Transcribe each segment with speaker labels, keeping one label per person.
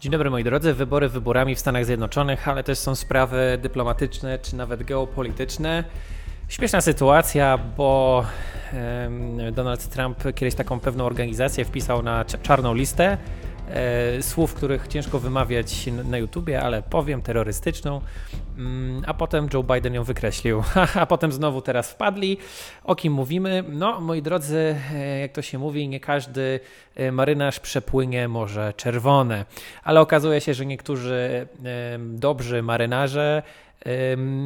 Speaker 1: Dzień dobry moi drodzy. Wybory wyborami w Stanach Zjednoczonych, ale też są sprawy dyplomatyczne czy nawet geopolityczne. Śmieszna sytuacja, bo Donald Trump kiedyś taką pewną organizację wpisał na czarną listę słów, których ciężko wymawiać na YouTubie, ale powiem terrorystyczną, mm, a potem Joe Biden ją wykreślił, a potem znowu teraz wpadli. O kim mówimy? No, moi drodzy, e, jak to się mówi, nie każdy e, marynarz przepłynie Morze Czerwone, ale okazuje się, że niektórzy dobrzy marynarze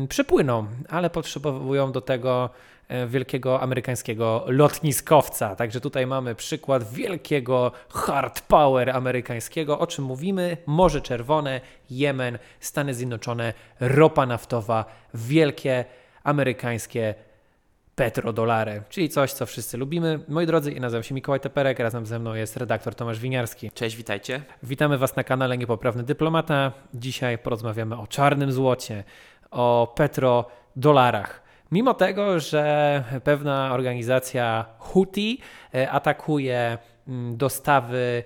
Speaker 1: przypłyną, ale potrzebują do tego E, wielkiego amerykańskiego lotniskowca. Także tutaj mamy przykład wielkiego hard power amerykańskiego. O czym mówimy? Morze Czerwone, Jemen, Stany Zjednoczone, ropa naftowa, wielkie amerykańskie petrodolary, czyli coś, co wszyscy lubimy. Moi drodzy, ja nazywam się Mikołaj Teperek, razem ze mną jest redaktor Tomasz Winiarski.
Speaker 2: Cześć, witajcie.
Speaker 1: Witamy Was na kanale Niepoprawny Dyplomata. Dzisiaj porozmawiamy o czarnym złocie, o petrodolarach. Mimo tego, że pewna organizacja Houthi e, atakuje mm, dostawy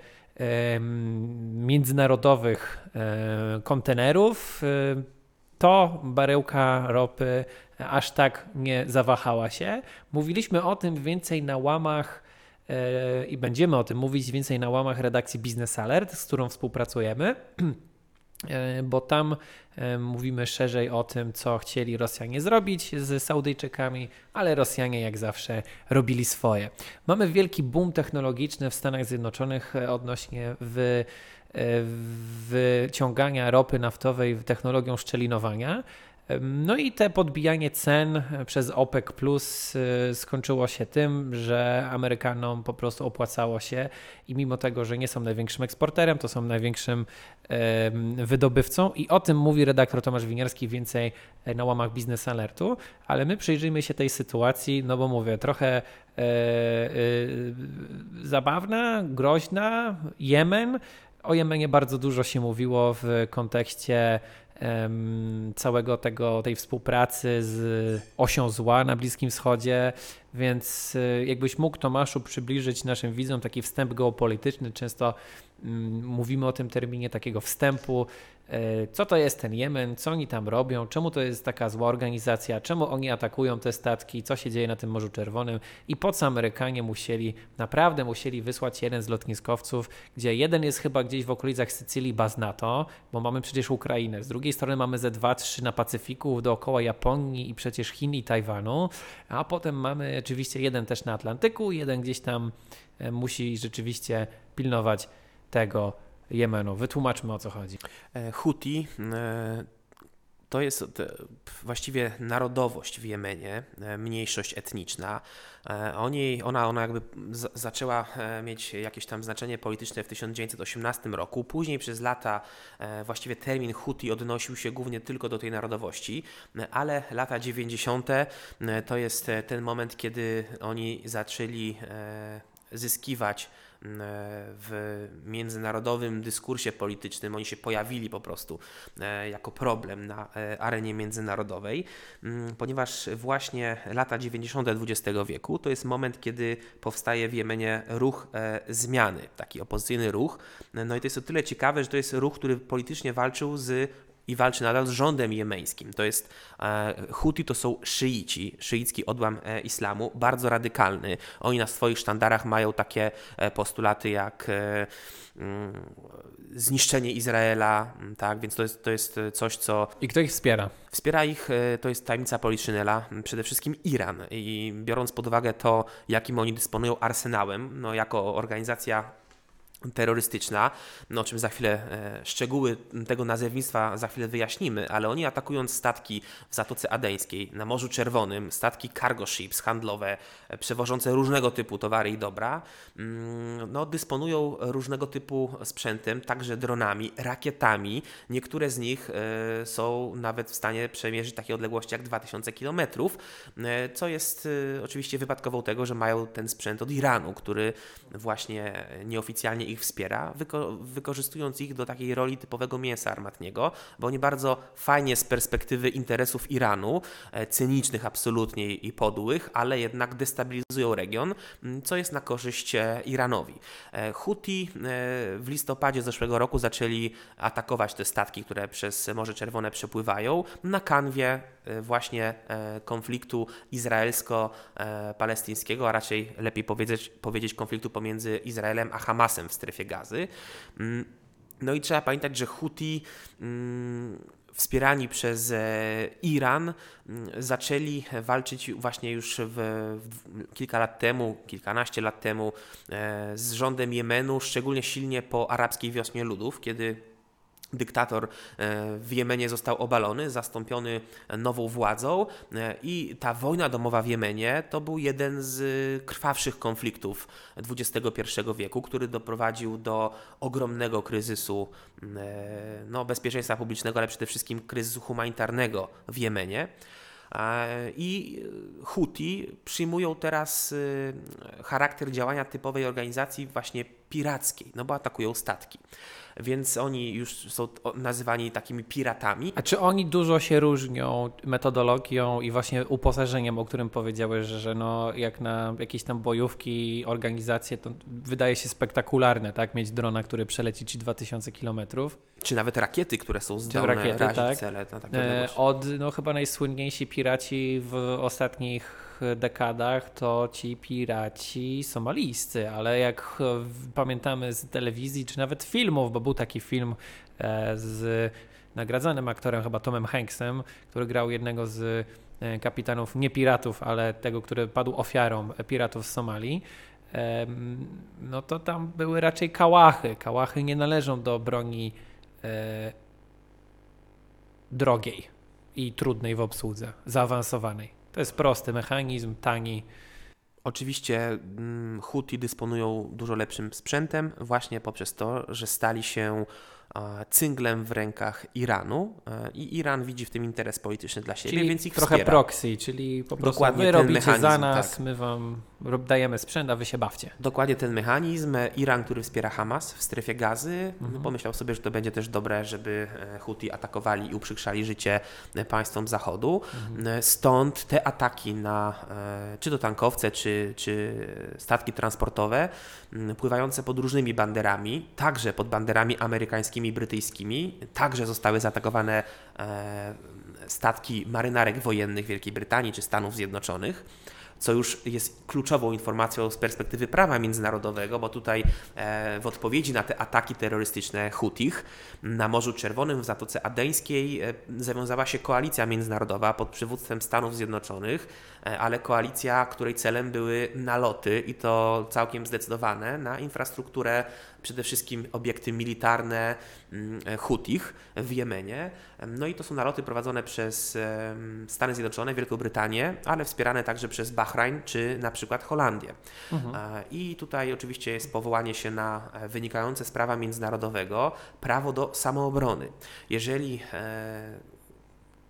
Speaker 1: międzynarodowych e, kontenerów, e, to baryłka ropy aż tak nie zawahała się. Mówiliśmy o tym więcej na łamach i będziemy o tym mówić więcej na łamach redakcji Business Alert, z którą współpracujemy. E, bo tam e, mówimy szerzej o tym, co chcieli Rosjanie zrobić z Saudyjczykami, ale Rosjanie jak zawsze robili swoje. Mamy wielki boom technologiczny w Stanach Zjednoczonych e, odnośnie w wyciągania ropy naftowej technologią szczelinowania. No i te podbijanie cen przez OPEC Plus y, skończyło się tym, że Amerykanom po prostu opłacało się i mimo tego, że nie są największym eksporterem, to są największym wydobywcą. I o tym mówi redaktor Tomasz Winiarski więcej e, na łamach Business Alertu, ale my przyjrzyjmy się tej sytuacji, no bo mówię, trochę e, e, zabawna, groźna, Jemen, o Jemenie bardzo dużo się mówiło w kontekście całego tego, tej współpracy z osią zła na Bliskim Wschodzie, więc e, jakbyś mógł Tomaszu przybliżyć naszym widzom taki wstęp geopolityczny, często mm, mówimy o tym terminie takiego wstępu, co to jest ten Jemen, co oni tam robią, czemu to jest taka zła organizacja, czemu oni atakują te statki, co się dzieje na tym Morzu Czerwonym i po co Amerykanie musieli, naprawdę musieli wysłać jeden z lotniskowców, gdzie jeden jest chyba gdzieś w okolicach Sycylii baz NATO, bo mamy przecież Ukrainę, z drugiej strony mamy ze 2-3 na Pacyfiku dookoła Japonii i przecież Chin i Tajwanu, a potem mamy oczywiście jeden też na Atlantyku, jeden gdzieś tam e, musi rzeczywiście pilnować tego Jemenu. Wytłumaczmy o co chodzi.
Speaker 2: E, Huti e, to jest właściwie narodowość w Jemenie, e, mniejszość etniczna. Oni, ona, ona jakby zaczęła mieć jakieś tam znaczenie polityczne w 1918 roku. Później przez lata właściwie termin Huti odnosił się głównie tylko do tej narodowości, ale lata 90. to jest ten moment, kiedy oni zaczęli zyskiwać w międzynarodowym dyskursie politycznym. Oni się pojawili po prostu e, jako problem na e, arenie międzynarodowej, mm, ponieważ właśnie lata 90. XX wieku to jest moment, kiedy powstaje w Jemenie ruch e, zmiany, taki opozycyjny ruch. No i to jest o tyle ciekawe, że to jest ruch, który politycznie walczył z i walczy nadal z rządem jemeńskim. To jest e, Huti to są szyici, szyicki odłam e, islamu, bardzo radykalny. Oni na swoich sztandarach mają takie e, postulaty jak mm, zniszczenie Izraela, mm, tak, więc to jest, to jest coś, co...
Speaker 1: I kto ich wspiera?
Speaker 2: Wspiera ich, to jest tajemnica Poliszynela, przede wszystkim Iran i biorąc pod uwagę to, jakim oni dysponują arsenałem, no jako organizacja terrorystyczna, no o czym za chwilę e, szczegóły tego nazewnictwa za chwilę wyjaśnimy, ale oni atakując statki w Zatoce Adeńskiej, na Morzu Czerwonym, statki cargo ships handlowe, e, przewożące różnego typu towary i dobra, mm, no dysponują różnego typu sprzętem, także dronami, rakietami. Niektóre z nich e, są nawet w stanie przemierzyć takie odległości jak 2000 km, co jest oczywiście wypadkową tego, że mają ten sprzęt od Iranu, który właśnie nieoficjalnie ich wspiera, wyko wykorzystując ich do takiej roli typowego mięsa armatniego, bo oni bardzo fajnie z perspektywy interesów Iranu, e, cynicznych absolutnie i podłych, ale jednak destabilizują region, co jest na korzyść e, Iranowi. Huti w listopadzie zeszłego roku zaczęli atakować te statki, które przez Morze Czerwone przepływają na kanwie właśnie konfliktu izraelsko-palestyńskiego, a raczej lepiej powiedzieć, powiedzieć konfliktu pomiędzy Izraelem a Hamasem w strefie gazy. Mm, no i trzeba pamiętać, że Houthi mm, wspierani przez e, Iran mm, zaczęli walczyć właśnie już w, w, kilka lat temu, kilkanaście lat temu e, z rządem Jemenu, szczególnie silnie po arabskiej wiosnie ludów, kiedy dyktator e, w Jemenie został obalony, zastąpiony nową władzą e, i ta wojna domowa w Jemenie to był jeden z krwawszych konfliktów XXI wieku, który doprowadził do ogromnego kryzysu e, no, bezpieczeństwa publicznego, ale przede wszystkim kryzysu humanitarnego w Jemenie. I Huti przyjmują teraz charakter działania typowej organizacji właśnie pirackiej, no bo atakują statki więc oni już są nazywani takimi piratami.
Speaker 1: A czy oni dużo się różnią metodologią i właśnie uposażeniem, o którym powiedziałeś, że, że no, jak na jakieś tam bojówki, organizacje, to wydaje się spektakularne, tak? Mieć drona, który przeleci ci 2000 kilometrów.
Speaker 2: Czy nawet rakiety, które są zdolne rakiety, tak. cele na
Speaker 1: takie e, Od no, chyba najsłynniejsi piraci w ostatnich dekadach to ci piraci somalijscy, ale jak pamiętamy z telewizji czy nawet filmów, bo był taki film e, z nagradzanym aktorem, chyba Tomem Hanksem, który grał jednego z e, kapitanów, nie piratów, ale tego, który padł ofiarą piratów z Somalii, no to tam były raczej kałachy. Kałachy nie należą do broni e, drogiej i trudnej w obsłudze, zaawansowanej. To jest prosty mechanizm, tani.
Speaker 2: Oczywiście mm, Huti dysponują dużo lepszym sprzętem właśnie poprzez to, że stali się cynglem w rękach Iranu e, i Iran widzi w tym interes polityczny dla siebie,
Speaker 1: czyli
Speaker 2: więc ich
Speaker 1: trochę
Speaker 2: wspiera.
Speaker 1: proxy, czyli po prostu Dokładnie wy robicie za nas, tak. my wam dajemy sprzęt, a wy się bawcie.
Speaker 2: Dokładnie ten mechanizm. Iran, który wspiera Hamas w strefie gazy, mhm. pomyślał sobie, że to będzie też dobre, żeby e, Huti atakowali i uprzykrzali życie e, państwom Zachodu. Mhm. Stąd te ataki na czy to tankowce, czy, czy statki transportowe pływające pod różnymi banderami, także pod banderami amerykańskimi brytyjskimi. Także zostały zaatakowane e, statki marynarek wojennych Wielkiej Brytanii czy Stanów Zjednoczonych co już jest kluczową informacją z perspektywy prawa międzynarodowego, bo tutaj e, w odpowiedzi na te ataki terrorystyczne Hutich na Morzu Czerwonym w Zatoce Adeńskiej e, zawiązała się koalicja międzynarodowa pod przywództwem Stanów Zjednoczonych, ale koalicja, której celem były naloty i to całkiem zdecydowane na infrastrukturę przede wszystkim obiekty militarne mm, Hutich w Jemenie. No i to są naloty prowadzone przez Stany Zjednoczone, Wielką Brytanię, ale wspierane także przez Bahrain czy na przykład Holandię. Mhm. I tutaj oczywiście jest powołanie się na e, wynikające z prawa międzynarodowego prawo do samoobrony. Jeżeli e,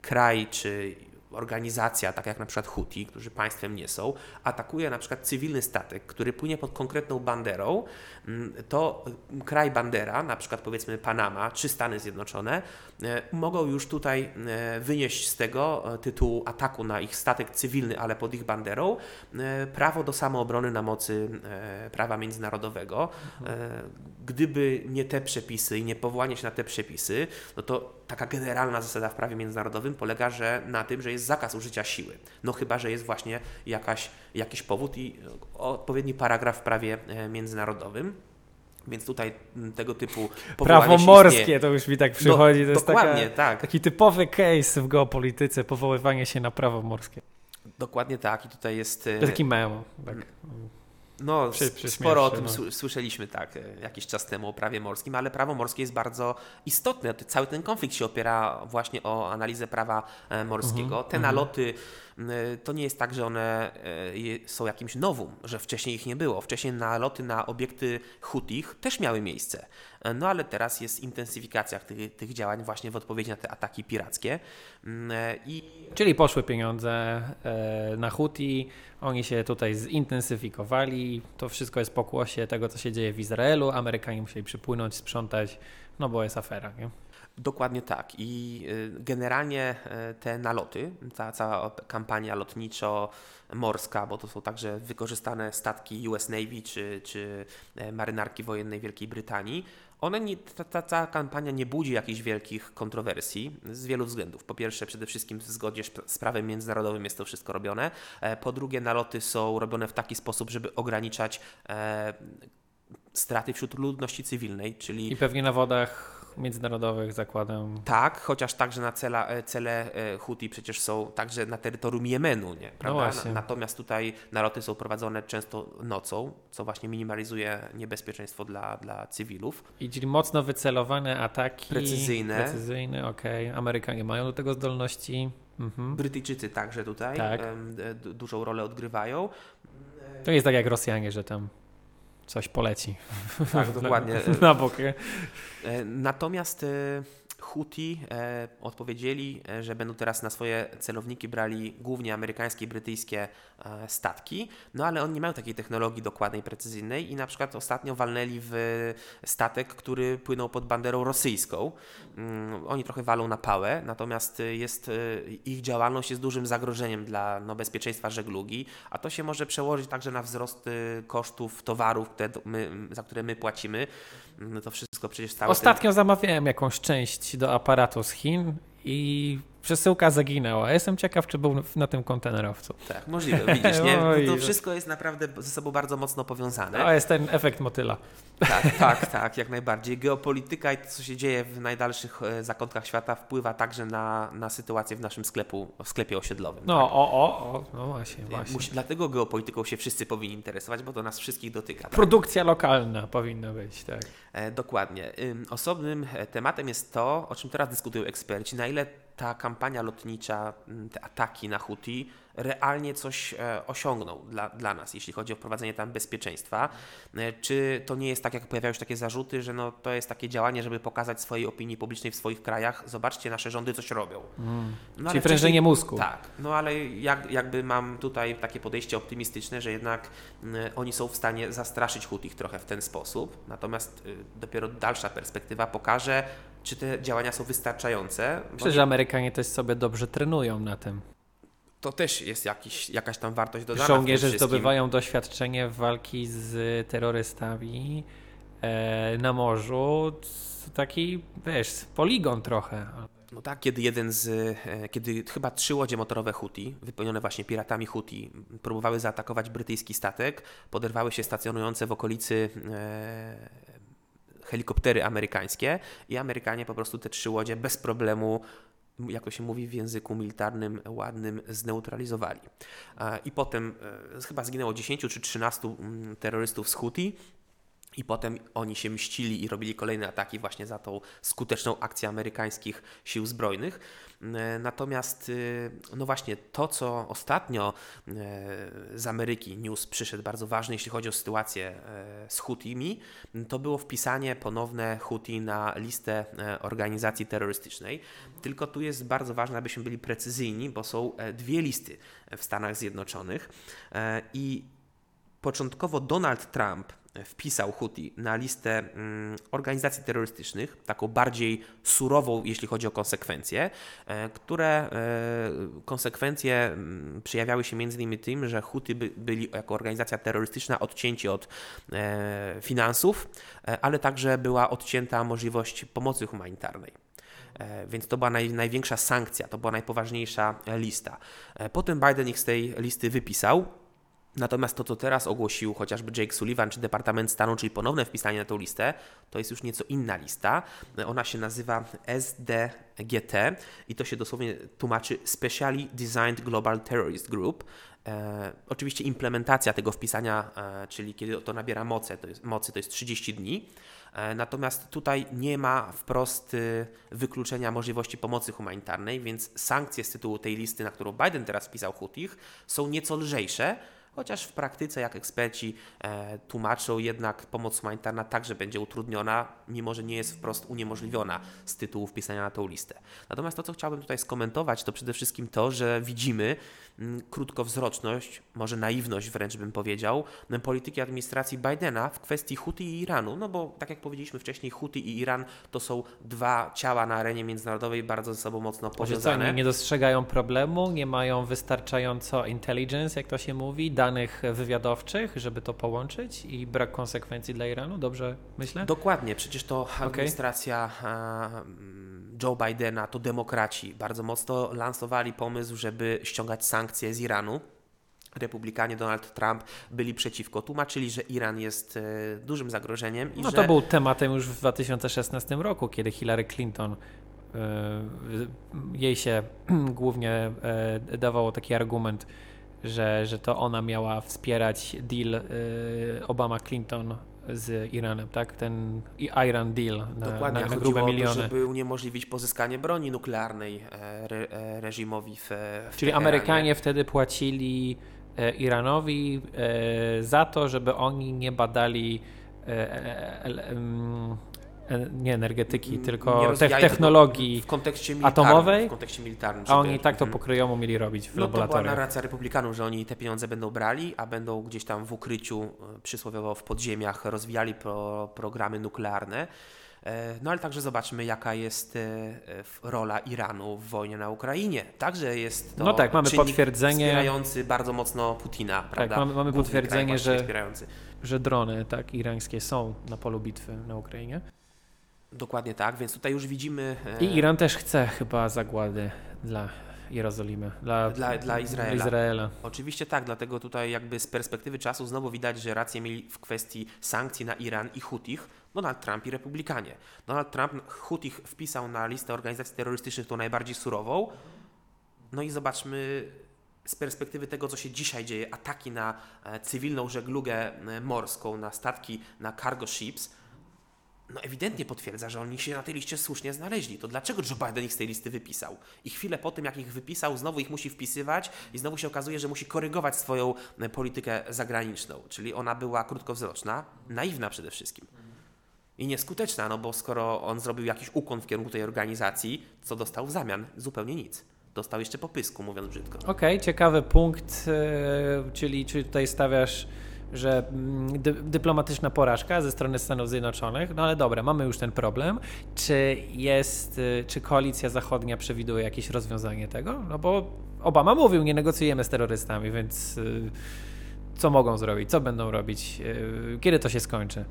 Speaker 2: kraj czy organizacja, tak jak na przykład Huti, którzy państwem nie są, atakuje na przykład cywilny statek, który płynie pod konkretną banderą, mm, to kraj bandera, na przykład powiedzmy Panama czy Stany Zjednoczone, e, mogą już tutaj e, wynieść z tego e, tytułu ataku na ich statek cywilny, ale pod ich banderą, prawo do samoobrony na mocy prawa międzynarodowego. Gdyby nie te przepisy i nie powołanie się na te przepisy, no to taka generalna zasada w prawie międzynarodowym polega że na tym, że jest zakaz użycia siły. No chyba, że jest właśnie jakaś, jakiś powód i odpowiedni paragraf w prawie e, międzynarodowym. Więc tutaj tego typu
Speaker 1: Prawo morskie to już mi tak przychodzi.
Speaker 2: No,
Speaker 1: to jest
Speaker 2: dokładnie,
Speaker 1: taka,
Speaker 2: tak.
Speaker 1: taki typowy case w geopolityce, powoływanie się na prawo morskie.
Speaker 2: Dokładnie tak. I tutaj jest.
Speaker 1: To taki memo. Tak.
Speaker 2: No, sporo o tym no. słyszeliśmy tak e, jakiś czas temu o prawie morskim, ale prawo morskie jest bardzo istotne. Cały ten konflikt się opiera właśnie o analizę prawa e, morskiego. Mhm, Te mhm. naloty to nie jest tak, że one są jakimś nowum, że wcześniej ich nie było. Wcześniej naloty na obiekty Hutich też miały miejsce. No ale teraz jest intensyfikacja tych, tych działań właśnie w odpowiedzi na te ataki pirackie. I...
Speaker 1: Czyli poszły pieniądze na Huti, oni się tutaj zintensyfikowali, to wszystko jest pokłosie tego, co się dzieje w Izraelu, Amerykanie musieli przypłynąć, sprzątać, no bo jest afera. Nie?
Speaker 2: Dokładnie tak. I y, generalnie y, te naloty, ta cała kampania lotniczo-morska, bo to są także wykorzystane statki US Navy czy, czy e, marynarki wojennej Wielkiej Brytanii, one nie, ta, ta cała kampania nie budzi jakichś wielkich kontrowersji z wielu względów. Po pierwsze, przede wszystkim w zgodzie z prawem międzynarodowym jest to wszystko robione. E, po drugie, naloty są robione w taki sposób, żeby ograniczać e, straty wśród ludności cywilnej, czyli...
Speaker 1: I pewnie na wodach międzynarodowych, zakładam.
Speaker 2: Tak, chociaż także na e, cele e, Huti przecież są także na terytorium Jemenu, nie? Prawda? No Natomiast tutaj naloty są prowadzone często nocą, co właśnie minimalizuje niebezpieczeństwo dla, dla cywilów.
Speaker 1: I czyli mocno wycelowane ataki.
Speaker 2: Precyzyjne.
Speaker 1: Precyzyjne, okej. Okay. Amerykanie mają do tego zdolności.
Speaker 2: Mhm. Brytyjczycy także tutaj tak. dużą rolę odgrywają.
Speaker 1: To jest tak jak Rosjanie, że tam coś poleci.
Speaker 2: Tak, dokładnie.
Speaker 1: Na bok.
Speaker 2: E, natomiast e, Houthi e, odpowiedzieli, e, że będą teraz na swoje celowniki brali głównie amerykańskie i brytyjskie e, statki, no ale oni nie mają takiej technologii dokładnej, precyzyjnej i na przykład ostatnio walnęli w statek, który płynął pod banderą rosyjską. Mm, oni trochę walą na pałę, natomiast jest, ich działalność jest dużym zagrożeniem dla no, bezpieczeństwa żeglugi, a to się może przełożyć także na wzrost kosztów towarów, my, za które my płacimy. No to wszystko przecież stało.
Speaker 1: Ostatnio ten... zamawiałem jakąś część do aparatu z Chin i przesyłka zaginęła. Jestem ciekaw, czy był na tym kontenerowcu.
Speaker 2: Tak, możliwe, widzisz, nie? No to wszystko jest naprawdę ze sobą bardzo mocno powiązane.
Speaker 1: To jest ten efekt motyla.
Speaker 2: Tak, tak, tak, jak najbardziej. Geopolityka i to, co się dzieje w najdalszych e, zakątkach świata wpływa także na, na sytuację w naszym sklepu, w sklepie osiedlowym.
Speaker 1: No,
Speaker 2: tak?
Speaker 1: o, o, o, no właśnie, właśnie.
Speaker 2: Musi, dlatego geopolityką się wszyscy powinni interesować, bo to nas wszystkich dotyka. Tak?
Speaker 1: Produkcja lokalna powinna być, tak.
Speaker 2: E, dokładnie. Osobnym e, tematem jest to, o czym teraz dyskutują eksperci, na ile ta kampania lotnicza, te ataki na Houthi realnie coś e, osiągną dla, dla nas, jeśli chodzi o wprowadzenie tam bezpieczeństwa. E, czy to nie jest tak, jak pojawiają się takie zarzuty, że no, to jest takie działanie, żeby pokazać swojej opinii publicznej w swoich krajach, zobaczcie, nasze rządy coś robią. Mm.
Speaker 1: No, Czyli prężenie mózgu.
Speaker 2: Tak, no ale jak, jakby mam tutaj takie podejście optymistyczne, że jednak y, oni są w stanie zastraszyć Hutich trochę w ten sposób, natomiast y, dopiero dalsza perspektywa pokaże, czy te działania są wystarczające.
Speaker 1: Że Amerykanie też sobie dobrze trenują na tym
Speaker 2: to też jest jakiś, jakaś tam wartość dodana.
Speaker 1: Żołnierze zdobywają doświadczenie w walki z terrorystami e, na morzu. Taki, wiesz, poligon trochę.
Speaker 2: No tak, kiedy jeden z, e, kiedy chyba trzy łodzie motorowe Houthi, wypełnione właśnie piratami Houthi, próbowały zaatakować brytyjski statek, poderwały się stacjonujące w okolicy e, helikoptery amerykańskie i Amerykanie po prostu te trzy łodzie bez problemu jak to się mówi w języku militarnym ładnym, zneutralizowali. I potem e, chyba zginęło 10 czy 13 mm, terrorystów z Houthi, i potem oni się mścili i robili kolejne ataki właśnie za tą skuteczną akcję amerykańskich sił zbrojnych. E, natomiast, e, no właśnie, to co ostatnio e, z Ameryki news przyszedł bardzo ważny, jeśli chodzi o sytuację z Houtimi, to było wpisanie ponowne Houthi na listę organizacji terrorystycznej. Tylko tu jest bardzo ważne, abyśmy byli precyzyjni, bo są dwie listy w Stanach Zjednoczonych i początkowo Donald Trump wpisał Houthi na listę mm, organizacji terrorystycznych, taką bardziej surową, jeśli chodzi o konsekwencje, e, które e, konsekwencje mm, przejawiały się między innymi tym, że Houthi byli jako organizacja terrorystyczna odcięci od e, finansów, ale także była odcięta możliwość pomocy humanitarnej. Więc to była naj, największa sankcja, to była najpoważniejsza lista. Potem Biden ich z tej listy wypisał, Natomiast to, co teraz ogłosił chociażby Jake Sullivan czy Departament Stanu, czyli ponowne wpisanie na tę listę, to jest już nieco inna lista. Ona się nazywa SDGT i to się dosłownie tłumaczy Specially Designed Global Terrorist Group. E, oczywiście implementacja tego wpisania, e, czyli kiedy to nabiera mocy, to jest, mocy, to jest 30 dni. E, natomiast tutaj nie ma wprost y, wykluczenia możliwości pomocy humanitarnej, więc sankcje z tytułu tej listy, na którą Biden teraz wpisał Hutich, są nieco lżejsze chociaż w praktyce, jak eksperci e, tłumaczą, jednak pomoc humanitarna także będzie utrudniona, mimo że nie jest wprost uniemożliwiona z tytułu wpisania na tą listę. Natomiast to, co chciałbym tutaj skomentować, to przede wszystkim to, że widzimy krótkowzroczność, może naiwność wręcz bym powiedział, polityki administracji Bidena w kwestii Huty i Iranu, no bo tak jak powiedzieliśmy wcześniej, Huty i Iran to są dwa ciała na arenie międzynarodowej bardzo ze sobą mocno powiązane.
Speaker 1: Nie dostrzegają problemu, nie mają wystarczająco intelligence, jak to się mówi, danych wywiadowczych, żeby to połączyć i brak konsekwencji dla Iranu, dobrze myślę?
Speaker 2: Dokładnie, przecież to administracja Joe Bidena, to demokraci bardzo mocno lansowali pomysł, żeby ściągać sankcje z Iranu. Republikanie Donald Trump byli przeciwko, tłumaczyli, że Iran jest e, dużym zagrożeniem.
Speaker 1: No
Speaker 2: że...
Speaker 1: to był tematem już w 2016 roku, kiedy Hillary Clinton e, jej się głównie e, dawało taki argument, że, że to ona miała wspierać deal Obama-Clinton z Iranem, tak? Ten Iran deal na,
Speaker 2: Dokładnie,
Speaker 1: na, na grube miliony.
Speaker 2: To, żeby uniemożliwić pozyskanie broni nuklearnej e, re, e, reżimowi w, w
Speaker 1: Czyli Amerykanie wtedy płacili e, Iranowi za to, żeby oni nie badali nie energetyki, tylko te technologii
Speaker 2: w kontekście
Speaker 1: atomowej,
Speaker 2: w kontekście militarnym.
Speaker 1: A oni tak to mhm. pokryjomu mieli robić w
Speaker 2: no
Speaker 1: laboratoriach.
Speaker 2: to była narracja republikanów, że oni te pieniądze będą brali, a będą gdzieś tam w ukryciu, e, przysłowiowo w podziemiach, rozwijali pro, programy nuklearne. E, no ale także zobaczmy, jaka jest e, rola Iranu w wojnie na Ukrainie. Także jest to
Speaker 1: no tak, mamy potwierdzenie
Speaker 2: wspierający bardzo mocno Putina,
Speaker 1: tak,
Speaker 2: prawda?
Speaker 1: mamy, mamy potwierdzenie, że, że drony tak irańskie są na polu bitwy na Ukrainie.
Speaker 2: Dokładnie tak, więc tutaj już widzimy.
Speaker 1: E, I Iran też chce chyba zagłady dla Jerozolimy, dla,
Speaker 2: dla, dla Izraela.
Speaker 1: Izraela.
Speaker 2: Oczywiście tak, dlatego tutaj jakby z perspektywy czasu znowu widać, że rację mieli w kwestii sankcji na Iran i Hutich Donald Trump i Republikanie. Donald Trump Hutich wpisał na listę organizacji terrorystycznych tą najbardziej surową. No i zobaczmy z perspektywy tego, co się dzisiaj dzieje, ataki na e, cywilną żeglugę e, morską, na statki, na cargo ships, no ewidentnie potwierdza, że oni się na tej liście słusznie znaleźli. To dlaczego Joe Biden ich z tej listy wypisał? I chwilę po tym, jak ich wypisał, znowu ich musi wpisywać i znowu się okazuje, że musi korygować swoją e, politykę zagraniczną. Czyli ona była krótkowzroczna, naiwna przede wszystkim. I nieskuteczna, no bo skoro on zrobił jakiś ukłon w kierunku tej organizacji, co dostał w zamian? Zupełnie nic. Dostał jeszcze popysku, mówiąc brzydko.
Speaker 1: Okej, okay, ciekawy punkt, yy, czyli czy tutaj stawiasz że mm, dy, dyplomatyczna porażka ze strony Stanów Zjednoczonych, no ale dobra, mamy już ten problem. Czy jest, y, czy koalicja zachodnia przewiduje jakieś rozwiązanie tego? No bo Obama mówił, nie negocjujemy z terrorystami, więc y, co mogą zrobić, co będą robić, y, kiedy to się skończy?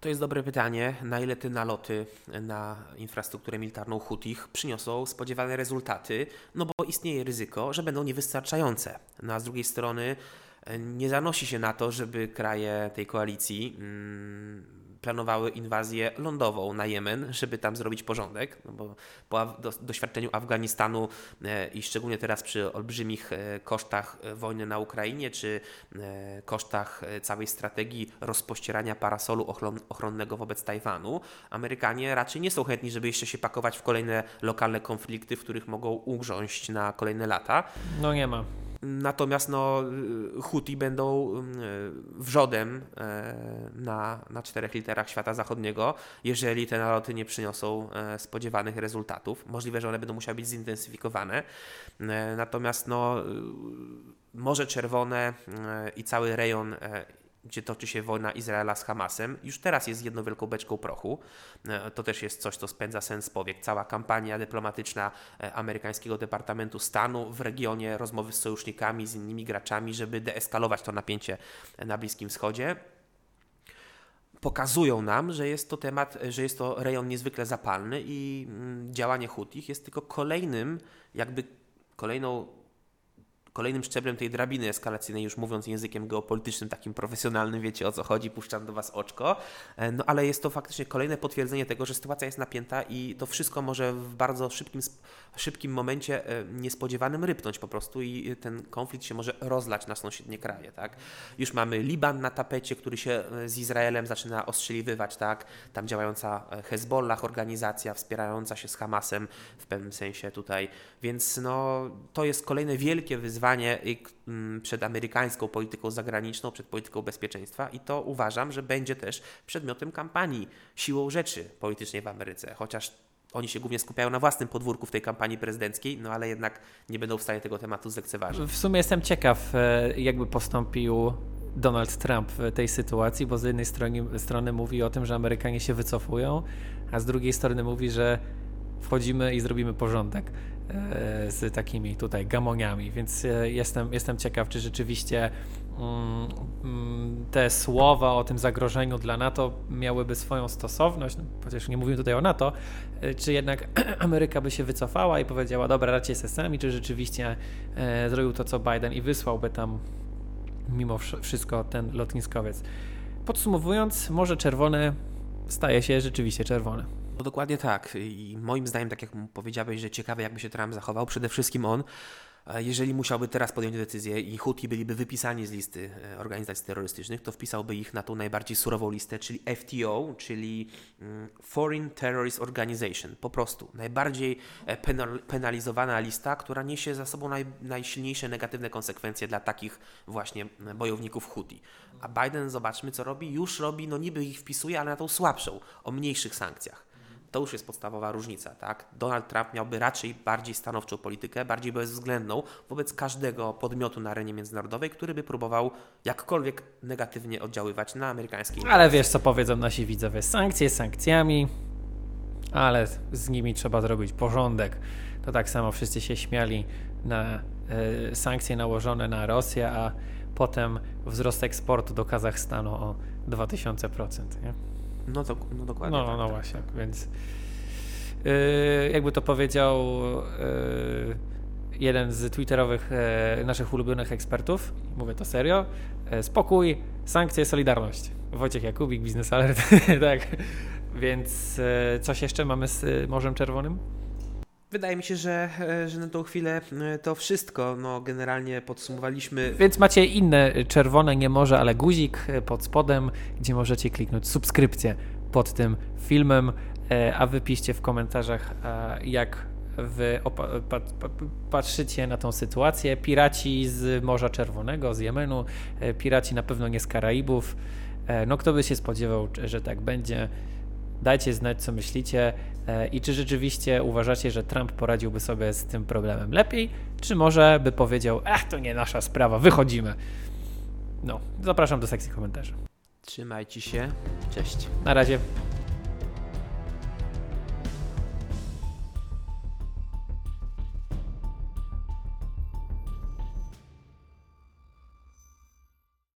Speaker 2: To jest dobre pytanie. Na ile te naloty na infrastrukturę militarną Hutich przyniosą spodziewane rezultaty? No bo istnieje ryzyko, że będą niewystarczające. No a z drugiej strony nie zanosi się na to, żeby kraje tej koalicji mm, planowały inwazję lądową na Jemen, żeby tam zrobić porządek, no bo po doświadczeniu Afganistanu e, i szczególnie teraz przy olbrzymich e, kosztach e, wojny na Ukrainie, czy kosztach całej strategii rozpościerania parasolu ochronnego wobec Tajwanu, Amerykanie raczej nie są chętni, żeby jeszcze się pakować w kolejne lokalne konflikty, w których mogą ugrząść na kolejne lata.
Speaker 1: No nie ma.
Speaker 2: Natomiast no, Huti będą y, wrzodem e, na, na czterech literach świata zachodniego, jeżeli te naloty nie przyniosą e, spodziewanych rezultatów. Możliwe, że one będą musiały być zintensyfikowane. E, natomiast no, Morze Czerwone i cały rejon gdzie toczy się wojna Izraela z Hamasem, już teraz jest jedną wielką beczką prochu. E, to też jest coś, co spędza sens powiek. Cała kampania dyplomatyczna e, amerykańskiego Departamentu Stanu w regionie, rozmowy z sojusznikami, z innymi graczami, żeby deeskalować to napięcie na Bliskim Wschodzie pokazują nam, że jest to temat, że jest to rejon niezwykle zapalny i mm, działanie Hutich jest tylko kolejnym, jakby kolejną kolejnym szczeblem tej drabiny eskalacyjnej, już mówiąc językiem geopolitycznym, takim profesjonalnym, wiecie o co chodzi, puszczam do Was oczko, e, no ale jest to faktycznie kolejne potwierdzenie tego, że sytuacja jest napięta i to wszystko może w bardzo szybkim, szybkim momencie e, niespodziewanym rypnąć po prostu i ten konflikt się może rozlać na sąsiednie kraje, tak. Już mamy Liban na tapecie, który się e, z Izraelem zaczyna ostrzeliwywać, tak, tam działająca Hezbollah, organizacja wspierająca się z Hamasem w pewnym sensie tutaj, więc no to jest kolejne wielkie wyzwanie mm, przed amerykańską polityką zagraniczną, przed polityką bezpieczeństwa i to uważam, że będzie też przedmiotem kampanii siłą rzeczy politycznej w Ameryce, chociaż oni się głównie skupiają na własnym podwórku w tej kampanii prezydenckiej, no ale jednak nie będą w stanie tego tematu zlekceważyć.
Speaker 1: W sumie jestem ciekaw, e, jakby postąpił Donald Trump w tej sytuacji, bo z jednej strony, strony mówi o tym, że Amerykanie się wycofują, a z drugiej strony mówi, że wchodzimy i zrobimy porządek. E, z takimi tutaj gamoniami, więc e, jestem, jestem ciekaw, czy rzeczywiście mm, mm, te słowa o tym zagrożeniu dla NATO miałyby swoją stosowność, no, chociaż nie mówimy tutaj o NATO, e, czy jednak Ameryka by się wycofała i powiedziała, dobra, raczej z sami, czy rzeczywiście zrobił to, co Biden i wysłałby tam mimo wszystko ten lotniskowiec. Podsumowując, Morze Czerwone staje się rzeczywiście czerwone.
Speaker 2: No dokładnie tak. I moim zdaniem, tak jak powiedziałeś, że ciekawe, jakby się Trump zachował, przede wszystkim on, jeżeli musiałby teraz podjąć decyzję i Houthi byliby wypisani z listy e, organizacji terrorystycznych, to wpisałby ich na tą najbardziej surową listę, czyli FTO, czyli mm, Foreign Terrorist Organization. Po prostu najbardziej e, penalizowana lista, która niesie za sobą naj, najsilniejsze negatywne konsekwencje dla takich właśnie bojowników Houthi. A Biden, zobaczmy co robi, już robi, no niby ich wpisuje, ale na tą słabszą, o mniejszych sankcjach. To już jest podstawowa różnica, tak? Donald Trump miałby raczej bardziej stanowczą politykę, bardziej bezwzględną wobec każdego podmiotu na arenie międzynarodowej, który by próbował jakkolwiek negatywnie oddziaływać na amerykański
Speaker 1: Ale wiesz, co powiedzą nasi widzowie? Sankcje sankcjami, ale z nimi trzeba zrobić porządek. To tak samo wszyscy się śmiali na y, sankcje nałożone na Rosję, a potem wzrost eksportu do Kazachstanu o 2000%. Nie?
Speaker 2: No, to, no dokładnie.
Speaker 1: No, tak, no tak. właśnie, więc yy, jakby to powiedział yy, jeden z twitterowych yy, naszych ulubionych ekspertów, mówię to serio, yy, spokój, sankcje, solidarność. Wojciech Jakubik, Business Alert, tak. Więc yy, coś jeszcze mamy z Morzem Czerwonym?
Speaker 2: Wydaje mi się, że, e, że na tą chwilę e, to wszystko. No, generalnie podsumowaliśmy.
Speaker 1: Więc macie inne czerwone, nie może, ale guzik e, pod spodem, gdzie możecie kliknąć subskrypcję pod tym filmem, a wypiszcie w komentarzach, jak wy patrzycie na tą sytuację. Piraci z Morza Czerwonego, z Jemenu, piraci na pewno nie z Karaibów. No, kto by się spodziewał, że tak będzie. Dajcie znać, co myślicie e, i czy rzeczywiście uważacie, że Trump poradziłby sobie z tym problemem lepiej, czy może by powiedział, ach, to nie nasza sprawa, wychodzimy. No, zapraszam do sekcji komentarzy.
Speaker 2: Trzymajcie się. Cześć.
Speaker 1: Na razie.